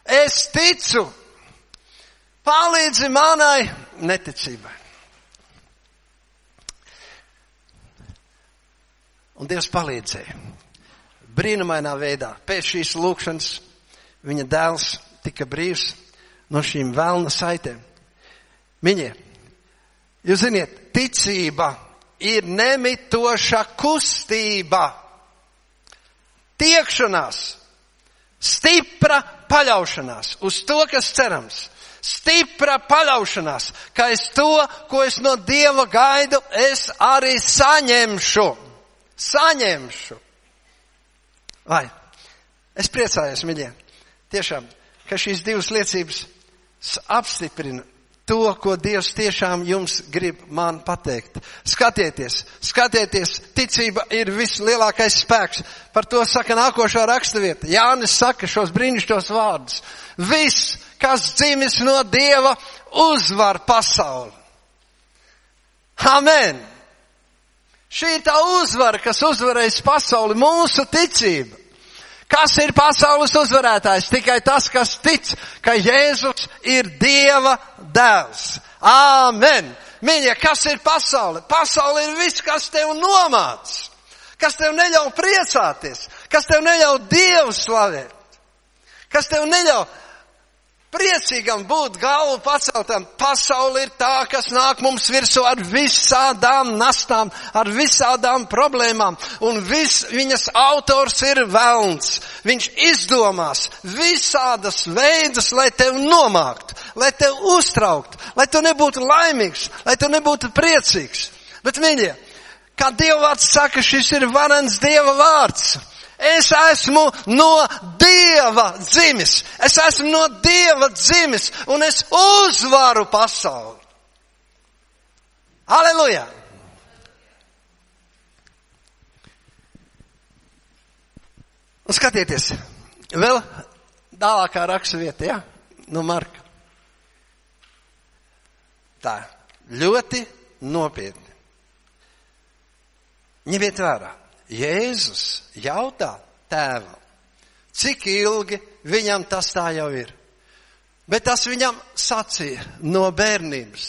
Es ticu, palīdzi manai neticībai. Un Dievs palīdzēja. Brīnumainā veidā. Pēc šīs lūkšanas viņa dēls tika brīvs no šīm vēlna saitēm. Viņie, jūs ziniet, ticība ir nemitoša kustība, tiekšanās, stipra paļaušanās uz to, kas cerams, stipra paļaušanās, ka es to, ko es no Dieva gaidu, es arī saņemšu saņemšu. Vai? Es priecājos, mīļie, tiešām, ka šīs divas liecības apstiprina to, ko Dievs tiešām jums grib man pateikt. Skatieties, skatieties, ticība ir vislielākais spēks. Par to saka nākošā rakstavieta. Jānis saka šos brīnišķos vārdus. Viss, kas dzimis no Dieva, uzvar pasauli. Amen! Šī ir tā uzvara, kas uzvarēs pasauli, mūsu ticība. Kas ir pasaules uzvarētājs? Tikai tas, kas tic, ka Jēzus ir Dieva dēls. Āmen! Mīļie, kas ir pasaule? Pasaule ir viss, kas tev nomāc, kas tev neļauj priecāties, kas tev neļauj Dievu slavēt, kas tev neļauj priecīgam būt galvu paceltam. Pasauli ir tā, kas nāk mums virsū ar visādām nastām, ar visādām problēmām, un vis, viņas autors ir velns. Viņš izdomās visādas veidus, lai tev nomākt, lai tev uztraukt, lai tu nebūtu laimīgs, lai tu nebūtu priecīgs. Bet, mīļie, kā Dieva vārds saka, šis ir varens Dieva vārds. Es esmu no Dieva dzimis. Es esmu no Dieva dzimis un es uzvaru pasauli. Aleluja! Un skatieties, vēl tālākā raksta vieta, ja? No Marka. Tā, ļoti nopietni. Ņemiet vērā, Jēzus jautā tēvam, cik ilgi viņam tas tā jau ir. Bet tas viņam sacīja no bērnības.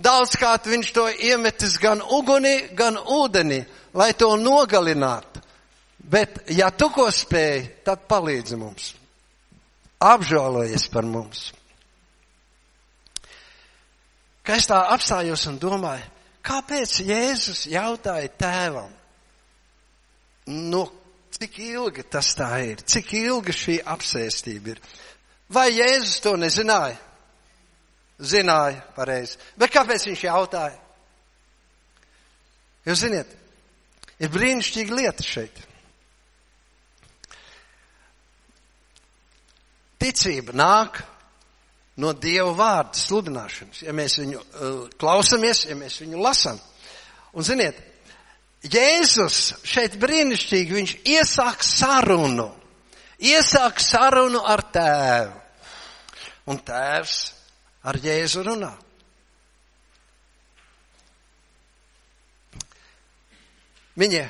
Daudzkārt viņš to iemetis gan ugunī, gan ūdenī, lai to nogalinātu. Bet, ja tu ko spēj, tad palīdzi mums. Apžēlojies par mums. Ka es tā apstājos un domāju, kāpēc Jēzus jautāja tēvam, no cik ilgi tas tā ir, cik ilgi šī apsēstība ir. Vai Jēzus to nezināja? Zināja pareizi. Bet kāpēc viņš jautāja? Jūs ziniet, ir brīnišķīga lieta šeit. Ticība nāk no Dieva vārda sludināšanas, ja mēs viņu uh, klausamies, ja mēs viņu lasām. Un ziniet, Jēzus šeit brīnišķīgi, viņš iesāk sarunu, iesāk sarunu ar tēvu. Un tēvs ar Jēzu runā. Viņa,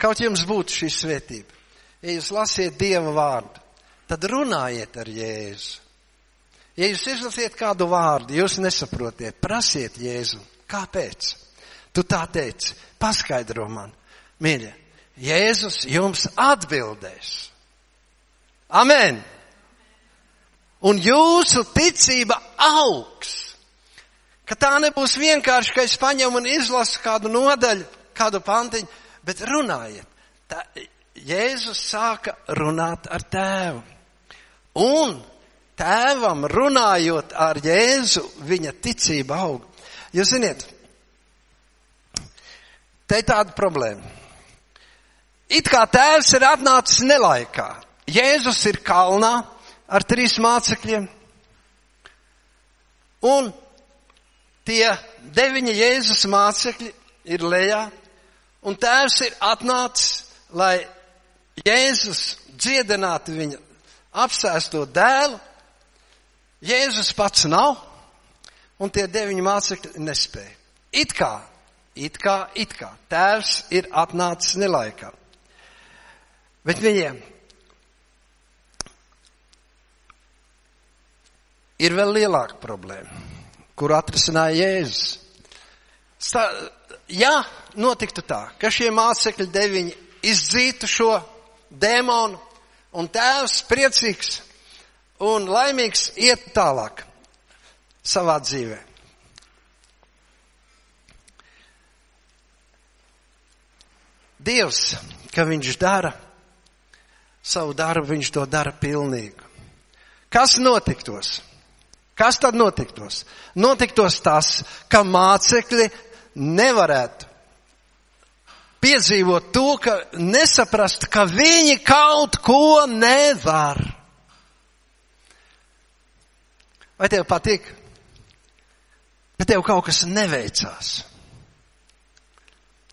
kaut jums būtu šī svētība, ja jūs lasiet Dieva vārdu, tad runājiet ar Jēzu. Ja jūs izlasiet kādu vārdu, jūs nesaprotiet, prasiet Jēzu, kāpēc? Tu tā teici, paskaidro man. Mīļa, Jēzus jums atbildēs. Amen! Un jūsu ticība augs. Ka tā nebūs vienkārši, ka es paņemu un izlasu kādu nodaļu, kādu pantiņu, bet runājiet. Tā, Jēzus sāka runāt ar tēvu. Un tēvam runājot ar Jēzu, viņa ticība aug. Jūs ziniet, te ir tāda problēma. It kā tēvs ir atnācis nelaikā. Jēzus ir kalnā ar trīs mācekļiem. Un tie deviņi Jēzus mācekļi ir lejā. Un tēvs ir atnācis, lai Jēzus dziedinātu viņa apsēsto dēlu Jēzus pats nav, un tie deviņi mācekļi nespēja. It kā, it kā, it kā. Tēvs ir atnācis nelaikā. Bet viņiem ir vēl lielāka problēma, kur atrisināja Jēzus. Stā, ja notiktu tā, ka šie mācekļi deviņi izdzītu šo dēmonu, un tēvs priecīgs un laimīgs iet tālāk savā dzīvē. Dievs, ka viņš dara savu darbu, viņš to dara pilnīgu. Kas notiktos? Kas tad notiktos? Notiktos tas, ka mācekļi nevarētu piedzīvot to, ka nesaprast, ka viņi kaut ko nevar. Vai tev patīk? Bet tev kaut kas neveicās.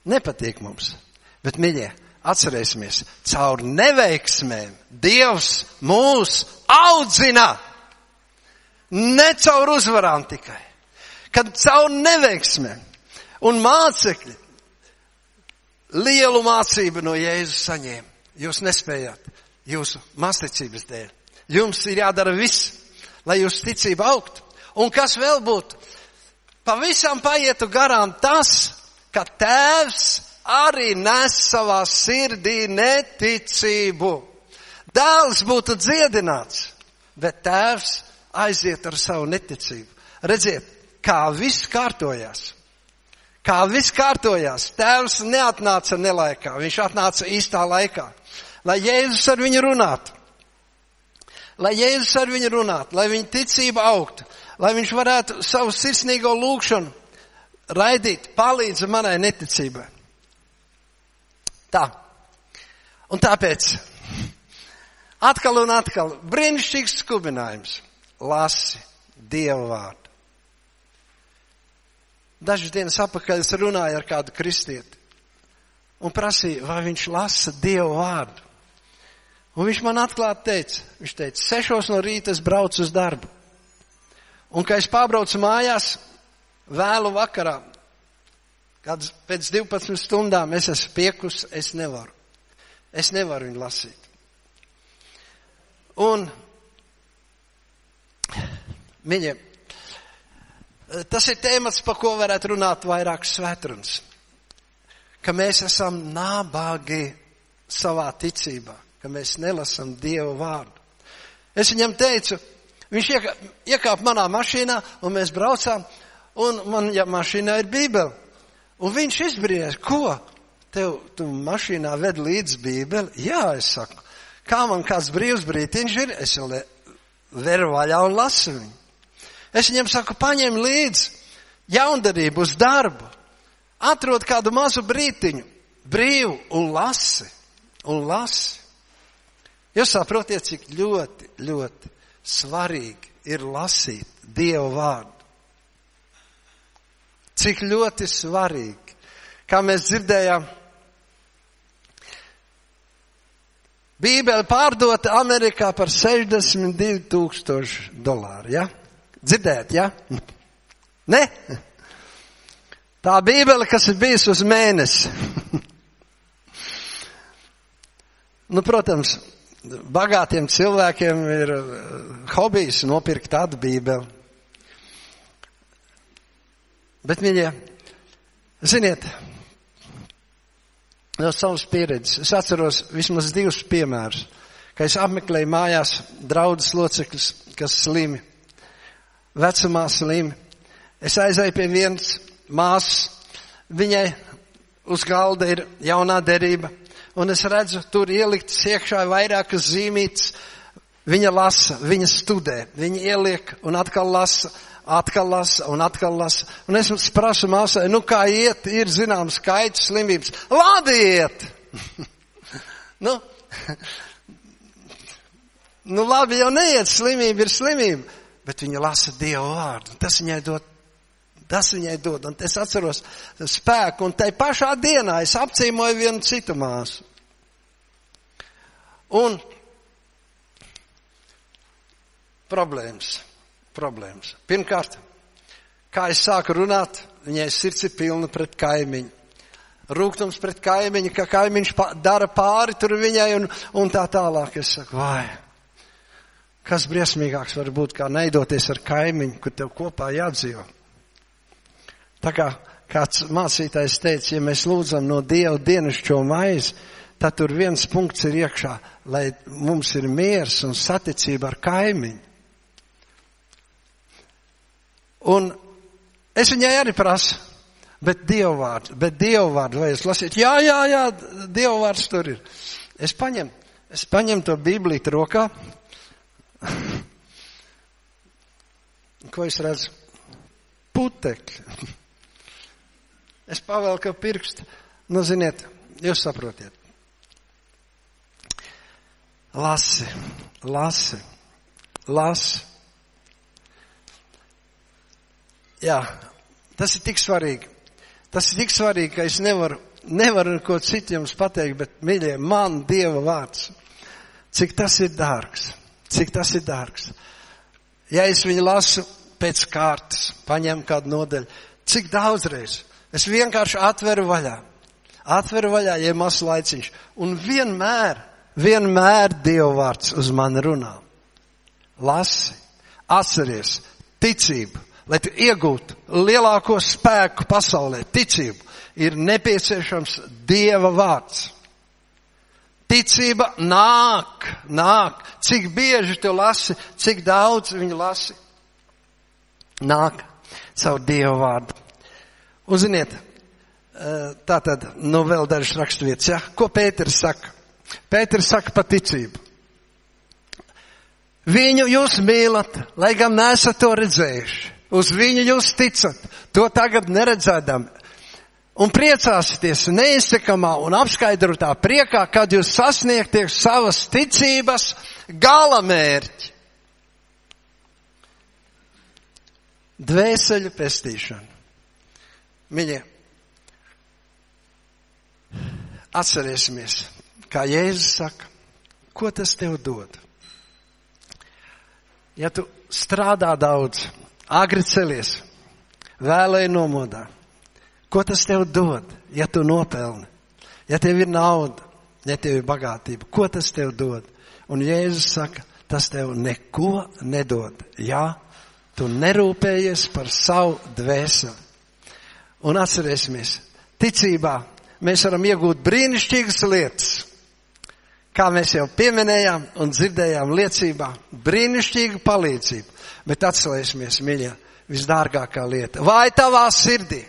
Nepatīk mums. Bet, mīļie, atcerēsimies, caur neveiksmēm Dievs mūs audzina. Ne caur uzvarām tikai. Kad caur neveiksmēm un mācekļi lielu mācību no Jēzus saņēma. Jūs nespējāt jūsu masticības dēļ. Jums ir jādara viss, lai jūsu ticība augtu. Un kas vēl būtu? Pavisam paietu garām tas, ka tēvs arī nes savā sirdī neticību. Dēls būtu dziedināts, bet tēvs aiziet ar savu neticību. Redziet, kā viss kārtojās. Kā viss kārtojās. Tēvs neatnāca nelaikā, viņš atnāca īstā laikā, lai Jēzus ar viņu runātu lai Jēzus ar viņu runātu, lai viņa ticība augtu, lai viņš varētu savu sirsnīgo lūgšanu raidīt, palīdzi manai neticībai. Tā. Un tāpēc atkal un atkal brīnišķīgs skubinājums. Lasi Dievu vārdu. Dažas dienas apakaļ es runāju ar kādu kristieti un prasīju, vai viņš lasa Dievu vārdu. Un viņš man atklāti teica, viņš teica, sešos no rīta es braucu uz darbu. Un, kad es pārbraucu mājās, vēlu vakarā, kad pēc 12 stundām es esmu piekus, es nevaru. Es nevaru viņu lasīt. Un, mīļie, tas ir tēmats, par ko varētu runāt vairāk svētruns. Ka mēs esam nabagi savā ticībā, ka mēs nelasam Dievu vārdu. Es viņam teicu, viņš iekāpa manā mašīnā un mēs braucām, un man ja mašīnā ir bībele. Un viņš izbrīnījās, ko? Tev, tu mašīnā ved līdz bībeli? Jā, es saku. Kā man kāds brīvs brītiņš ir, es jau veru vaļā un lasu viņu. Es viņam saku, paņem līdzi jaundarību uz darbu, atrod kādu mazu brītiņu, brīvu un lasi, un lasi. Jūs saprotiet, cik ļoti, ļoti svarīgi ir lasīt Dievu vārdu. Cik ļoti svarīgi, kā mēs dzirdējām, Bībele pārdota Amerikā par 62 tūkstoši dolāru, ja? Dzirdēt, ja? Ne? Tā bībele, kas ir bijusi uz mēnesi. nu, protams, bagātiem cilvēkiem ir hobijs nopirkt tādu bībeli. Bet, mīļie, ziniet, no savas pieredzes. Es atceros vismaz divus piemērus, ka es apmeklēju mājās draudzes locekļus, kas slimi, vecumā slimi. Es aizēju pie vienas māsas, viņai uz galda ir jaunā derība, un es redzu, tur ieliktas iekšā vairākas zīmītes, viņa lasa, viņa studē, viņa ieliek un atkal lasa, atkal lasa un atkal lasa. Un es prasu māsai, nu kā iet, ir zināms skaits slimības. Labi iet! nu, nu labi jau neiet, slimība ir slimība, bet viņa lasa Dievu vārdu. Tas viņai dod Tas viņai dod, un es atceros spēku, un tai pašā dienā es apcīmoju vienu citu māsu. Un problēmas problēmas. Pirmkārt, kā es sāku runāt, viņai sirds ir pilna pret kaimiņu. Rūgtums pret kaimiņu, ka kaimiņš dara pāri tur viņai un, un tā tālāk. Es saku, vai, kas briesmīgāks var būt, kā neidoties ar kaimiņu, kur tev kopā jādzīvo. Tā kā kāds mācītājs teica, ja mēs lūdzam no Dieva dienasčo maizi, tad tur viens punkts ir iekšā, lai mums ir miers un saticība ar kaimiņu. Un es viņai arī prasu, bet Dievu vārdu, bet Dievu vārdu vai es lasītu? Jā, jā, jā, Dievu vārds tur ir. Es paņemu, es paņemu to bīblīti rokā. Ko es redzu? Putekļi. Es pavelku pirkstu. Nu, ziniet, jūs saprotiet. Lasi, lasi, lasi. Jā, tas ir tik svarīgi. Tas ir tik svarīgi, ka es nevaru, nevaru ko citu jums pateikt, bet, mīļie, man Dieva vārds, cik tas ir dārgs, cik tas ir dārgs. Ja es viņu lasu pēc kārtas, paņem kādu nodeļu, cik daudzreiz es vienkārši atveru vaļā, atveru vaļā, ja mazs laiciņš, un vienmēr, vienmēr Dieva vārds uz mani runā. Lasi, atceries, ticību, lai tu iegūtu lielāko spēku pasaulē, ticību, ir nepieciešams Dieva vārds. Ticība nāk, nāk. Cik bieži tu lasi, cik daudz viņu lasi, nāk caur Dieva vārdu. Un ziniet, eh, tā tad, nu vēl dažas raksturvietas, ja? Ko Pēters saka? Pēters saka par ticību. Viņu jūs mīlat, lai gan nesat to redzējuši. Uz viņu jūs ticat, to tagad neredzēdam. Un priecāsieties neizsakamā un apskaidrotā priekā, kad jūs sasniegties savas ticības galamērķi. Dvēseļu pestīšana. Mīļie, atcerēsimies, kā Jēzus saka, ko tas tev dod? Ja tu strādā daudz, agri celies, vēlēji nomodā. Ko tas tev dod, ja tu nopelni? Ja tev ir nauda, ja tev ir bagātība, ko tas tev dod? Un Jēzus saka, tas tev neko nedod. Jā, tu nerūpējies par savu dvēseli. Un atcerēsimies, ticībā mēs varam iegūt brīnišķīgas lietas. Kā mēs jau pieminējām un dzirdējām liecībā, brīnišķīga palīdzība. Bet atcerēsimies, mīļie, visdārgākā lieta. Vai tavā sirdī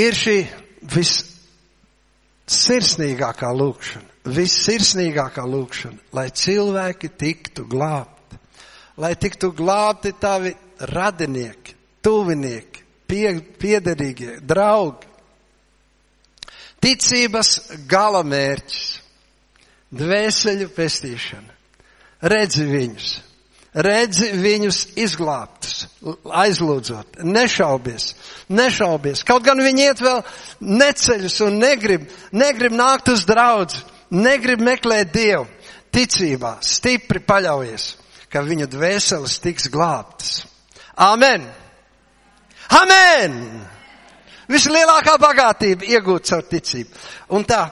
ir šī vissirsnīgākā lūkšana, vissirsnīgākā lūkšana, lai cilvēki tiktu glābti, lai tiktu glābti tavi radinieki, tuvinieki, pie, piederīgie, draugi. Ticības galamērķis, dvēseļu pestīšana, redzi viņus, redzi viņus izglābtus, aizlūdzot, nešaubies, nešaubies. Kaut gan viņi iet vēl neceļus un negrib, negrib nākt uz draudz, negrib meklēt Dievu. Ticībā stipri paļaujies, ka viņu dvēseles tiks glābtas. Amen! Amen! Vislielākā bagātība iegūt caur ticību. Un tā,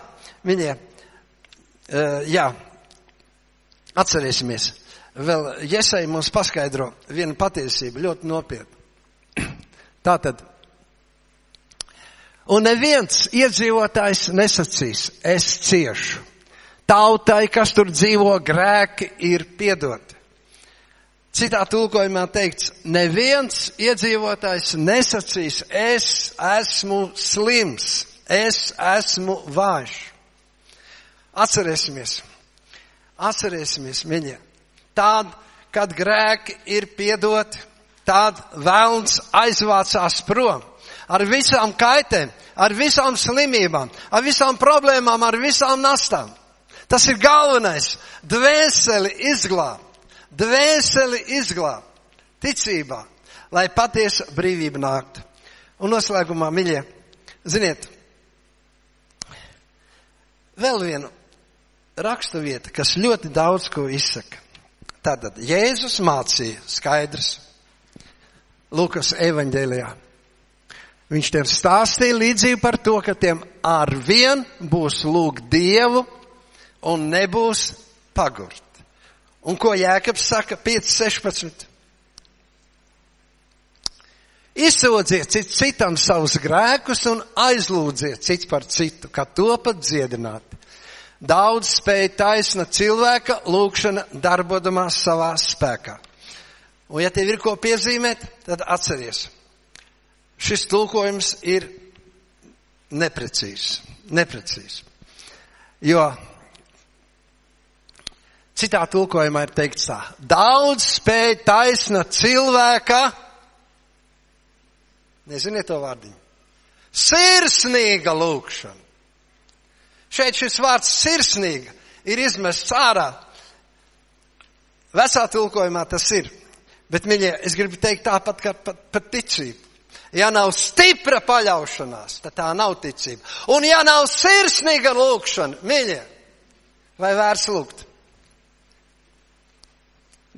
viņiem, uh, jā, atcerēsimies, vēl Iesai mums paskaidro vienu patiesību ļoti nopietnu. Tātad, un neviens iedzīvotājs nesacīs, es ciešu. Tautai, kas tur dzīvo, grēki ir piedoti. Citā tulkojumā teikts, neviens iedzīvotājs nesacīs, es esmu slims, es esmu vājš. Atcerēsimies, atcerēsimies, mīļie, Tad, kad grēki ir piedoti, tad vēlns aizvācās prom ar visām kaitēm, ar visām slimībām, ar visām problēmām, ar visām nastām. Tas ir galvenais. Dvēseli izglābt. Dvēseli izglābt. Ticībā. Lai patiesa brīvība nāktu. Un noslēgumā, miļie, ziniet, vēl viena rakstu vieta, kas ļoti daudz ko izsaka. Tātad Jēzus mācīja skaidrs Lukas evaņģēlijā. Viņš tiem stāstīja līdzību par to, ka tiem arvien būs lūgt Dievu un nebūs pagurt. Un ko Jēkabs saka 5.16? Izsūdziet cits citam savus grēkus un aizlūdziet cits par citu, kā to pat dziedināt. Daudz spēja taisna cilvēka lūkšana darbodamās savā spēkā. Un ja tev ir ko piezīmēt, tad atceries. Šis tulkojums ir neprecīzs. Neprecīzs. Jo citā tulkojumā ir teikts tā. Daudz spēja taisna cilvēka. Neziniet to vārdiņu. Sirsnīga lūkšana. Šeit šis vārds sirsnīga ir izmests ārā. Vecā tulkojumā tas ir. Bet, mīļie, es gribu teikt tāpat kā pat, pat ticība. Ja nav stipra paļaušanās, tad tā nav ticība. Un ja nav sirsnīga lūkšana, mīļie, vai vērts lūgt?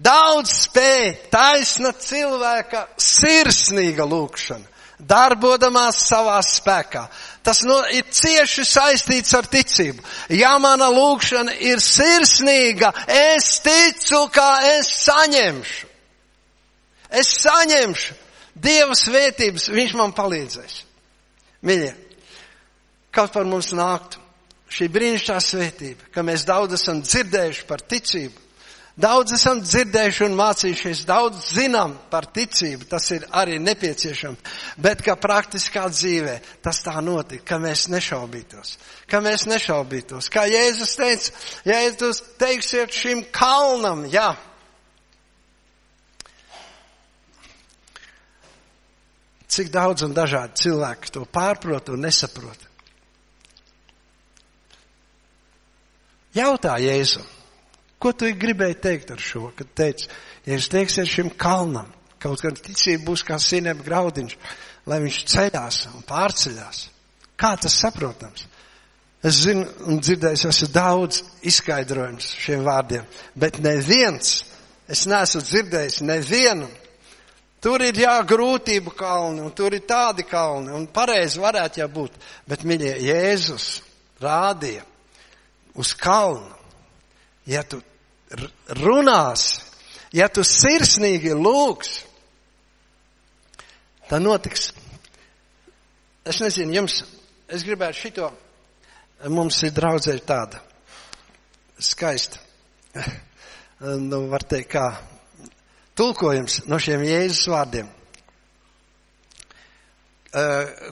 Daudz spēja taisna cilvēka sirsnīga lūkšana darbodamās savā spēkā. Tas no, ir cieši saistīts ar ticību. Ja mana lūkšana ir sirsnīga, es ticu, ka es saņemšu. Es saņemšu Dieva svētības, Viņš man palīdzēs. Mīļie, kaut par mums nāktu šī brīnišķā svētība, ka mēs daudz esam dzirdējuši par ticību, Daudz esam dzirdējuši un mācījušies, daudz zinām par ticību, tas ir arī nepieciešams, bet ka praktiskā dzīvē tas tā notika, ka mēs nešaubītos, ka mēs nešaubītos. Kā Jēzus teica, jūs teiksiet šim kalnam, jā, cik daudz un dažādi cilvēki to pārprot un nesaprot. Jautā Jēzum. Ko tu gribēji teikt ar šo, kad teici, ja es teikšu šim kalnam, kaut gan ticība būs kā sinēm graudiņš, lai viņš ceļās un pārceļās. Kā tas saprotams? Es zinu un dzirdēju, esmu daudz izskaidrojums šiem vārdiem, bet neviens, es neesmu dzirdējis nevienu Tur ir jā, grūtību kalni, un tur ir tādi kalni, un pareizi varētu jābūt. Bet, mīļie, Jēzus rādīja uz kalnu. Ja tu runās, ja tu sirsnīgi lūgs, tad notiks. Es nezinu, jums, es gribētu šito, mums ir draudzē tāda skaista, nu, var teikt, kā tulkojums no šiem Jēzus vārdiem,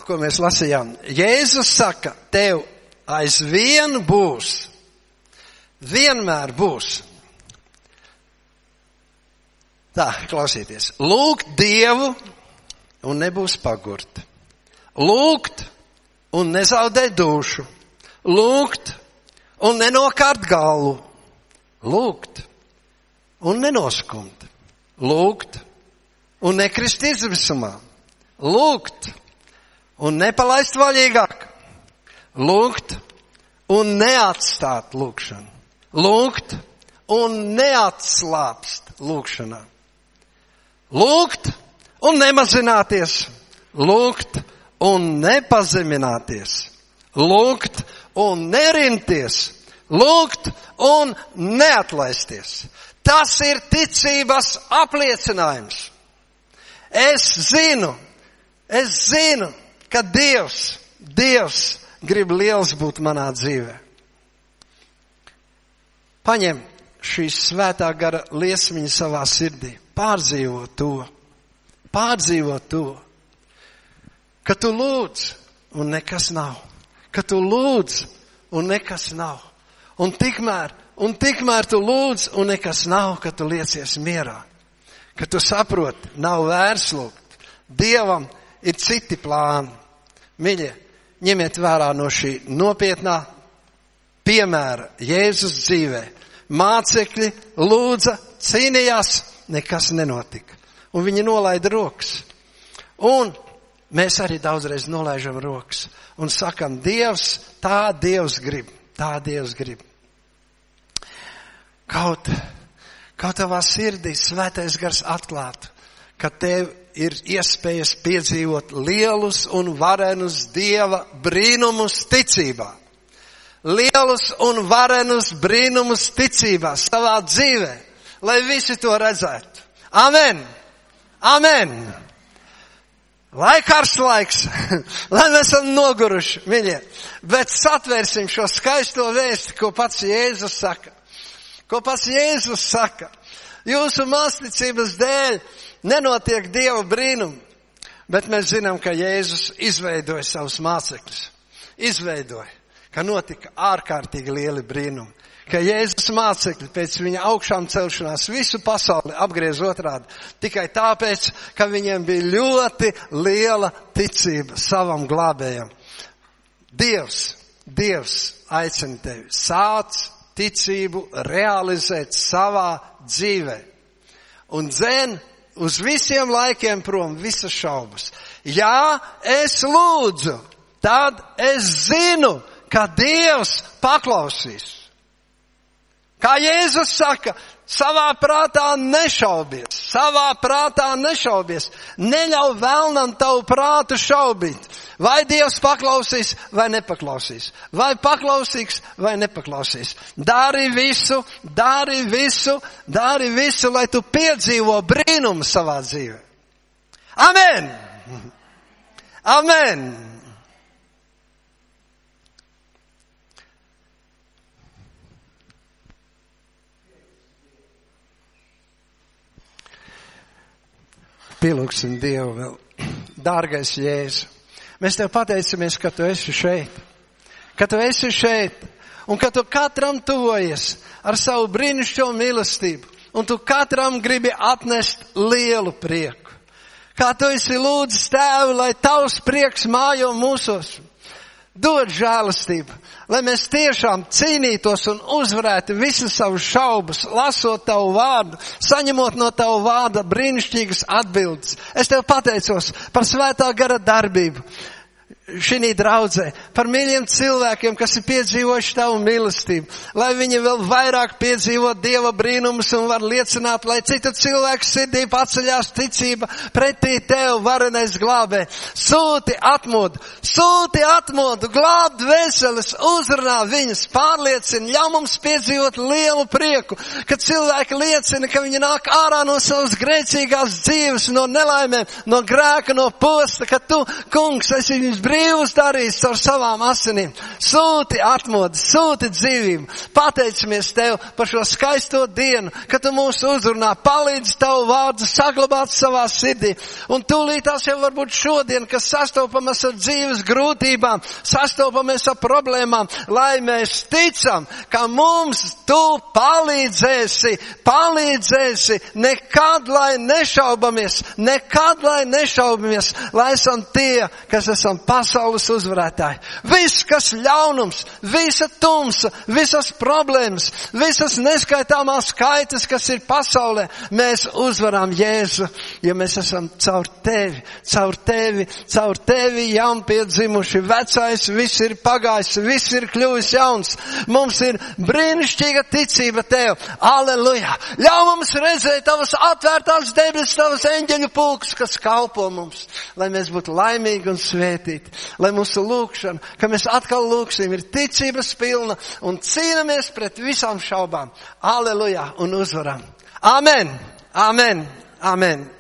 ko mēs lasījām. Jēzus saka, tev aizvien būs, vienmēr būs Tā, klausieties. Lūgt Dievu un nebūs pagurt. Lūgt un nezaudēt dušu. Lūgt un nenokārt galvu. Lūgt un nenoskumt. Lūgt un nekrist izvisumā. Lūgt un nepalaist vaļīgāk. Lūgt un neatstāt lūgšanu. Lūgt un neatslāpst lūgšanā. Lūgt un nemazināties, lūgt un nepazemināties, lūgt un nerimties, lūgt un neatlaisties. Tas ir ticības apliecinājums. Es zinu, es zinu, ka Dievs, Dievs grib liels būt manā dzīvē. Paņem šīs svētā gara liesmiņa savā sirdī pārdzīvo to, pārdzīvo to, ka tu lūdz un nekas nav, ka tu lūdz un nekas nav. Un tikmēr, un tikmēr tu lūdz un nekas nav, ka tu liecies mierā, ka tu saproti, nav vērts lūgt. Dievam ir citi plāni. Mīļie, ņemiet vērā no šī nopietnā piemēra Jēzus dzīvē. Mācekļi lūdza, cīnījās, nekas nenotika. Un viņi nolaida rokas. Un mēs arī daudzreiz nolaižam rokas un sakam, Dievs, tā Dievs grib, tā Dievs grib. Kaut, kaut tavā sirdī svētais gars atklātu, ka tev ir iespējas piedzīvot lielus un varenus Dieva brīnumus ticībā. Lielus un varenus brīnumus ticībā savā dzīvē lai visi to redzētu. Amen! Amen! Lai karsts laiks, lai mēs esam noguruši, mīļie, bet satvērsim šo skaisto vēsti, ko pats Jēzus saka. Ko pats Jēzus saka. Jūsu māsticības dēļ nenotiek Dieva brīnumi, bet mēs zinām, ka Jēzus izveidoja savus mācekļus. Izveidoja, ka notika ārkārtīgi lieli brīnumi ka Jēzus mācekļi pēc viņa augšām celšanās visu pasauli apgriez otrādi. Tikai tāpēc, ka viņiem bija ļoti liela ticība savam glābējam. Dievs, Dievs aicina tevi sāc ticību realizēt savā dzīvē. Un dzen uz visiem laikiem prom visas šaubas. Jā, es lūdzu, tad es zinu, ka Dievs paklausīs. Kā Jēzus saka, savā prātā nešaubies, savā prātā nešaubies, neļauj vēlnam tavu prātu šaubīt. Vai Dievs paklausīs vai nepaklausīs, vai paklausīgs vai nepaklausīs. Dari visu, dari visu, dari visu, lai tu piedzīvo brīnumu savā dzīvē. Amen! Amen! Pielūgsim Dievu vēl. Dārgais Jēzu, mēs Tev pateicamies, ka Tu esi šeit. Ka Tu esi šeit un ka Tu katram tuvojies ar savu brīnišķo mīlestību. Un Tu katram gribi atnest lielu prieku. Kā Tu esi lūdzis Tēvu, lai Tavs prieks mājo mūsos. Dod žēlastību, lai mēs tiešām cīnītos un uzvarētu visas savus šaubas, lasot tavu vārdu, saņemot no tavu vārda brīnišķīgas atbildes. Es tev pateicos par svētā gara darbību šī draudzē, par mīļiem cilvēkiem, kas ir piedzīvojuši tavu mīlestību, lai viņi vēl vairāk piedzīvo Dieva brīnumus un var liecināt, lai citu cilvēku sirdī paceļās ticība pretī tev, varenais glābē. Sūti atmodu, sūti atmodu, glāb dvēseles, uzrunā viņas, pārliecina, ļauj mums piedzīvot lielu prieku, kad cilvēki liecina, ka viņi nāk ārā no savas grēcīgās dzīves, no nelaimēm, no grēka, no posta, ka tu, kungs, esi viņus brīnums brīvus darījis ar savām asinīm. Sūti atmodu, sūti dzīvību. Pateicamies Tev par šo skaisto dienu, ka Tu mūs uzrunā, palīdz Tavu vārdu saglabāt savā sirdī. Un tūlīt tās jau varbūt šodien, kas sastopamies ar dzīves grūtībām, sastopamies ar problēmām, lai mēs ticam, ka mums Tu palīdzēsi, palīdzēsi, nekad lai nešaubamies, nekad lai nešaubamies, lai esam tie, kas esam pasaulē pasaules uzvarētāji. Viss, kas ļaunums, visa tumsa, visas problēmas, visas neskaitāmās skaitas, kas ir pasaulē, mēs uzvaram Jēzu, ja mēs esam caur tevi, caur tevi, caur tevi jaunpiedzimuši. Vecais viss ir pagājis, viss ir kļuvis jauns. Mums ir brīnišķīga ticība tev. Aleluja! Ļauj mums redzēt tavas atvērtās debesis, tavas eņģeļu pulks, kas kalpo mums, lai mēs būtu laimīgi un svētīti lai mūsu lūkšana, ka mēs atkal lūksim, ir ticības pilna un cīnāmies pret visām šaubām. Aleluja un uzvaram. Amen! Amen! Amen!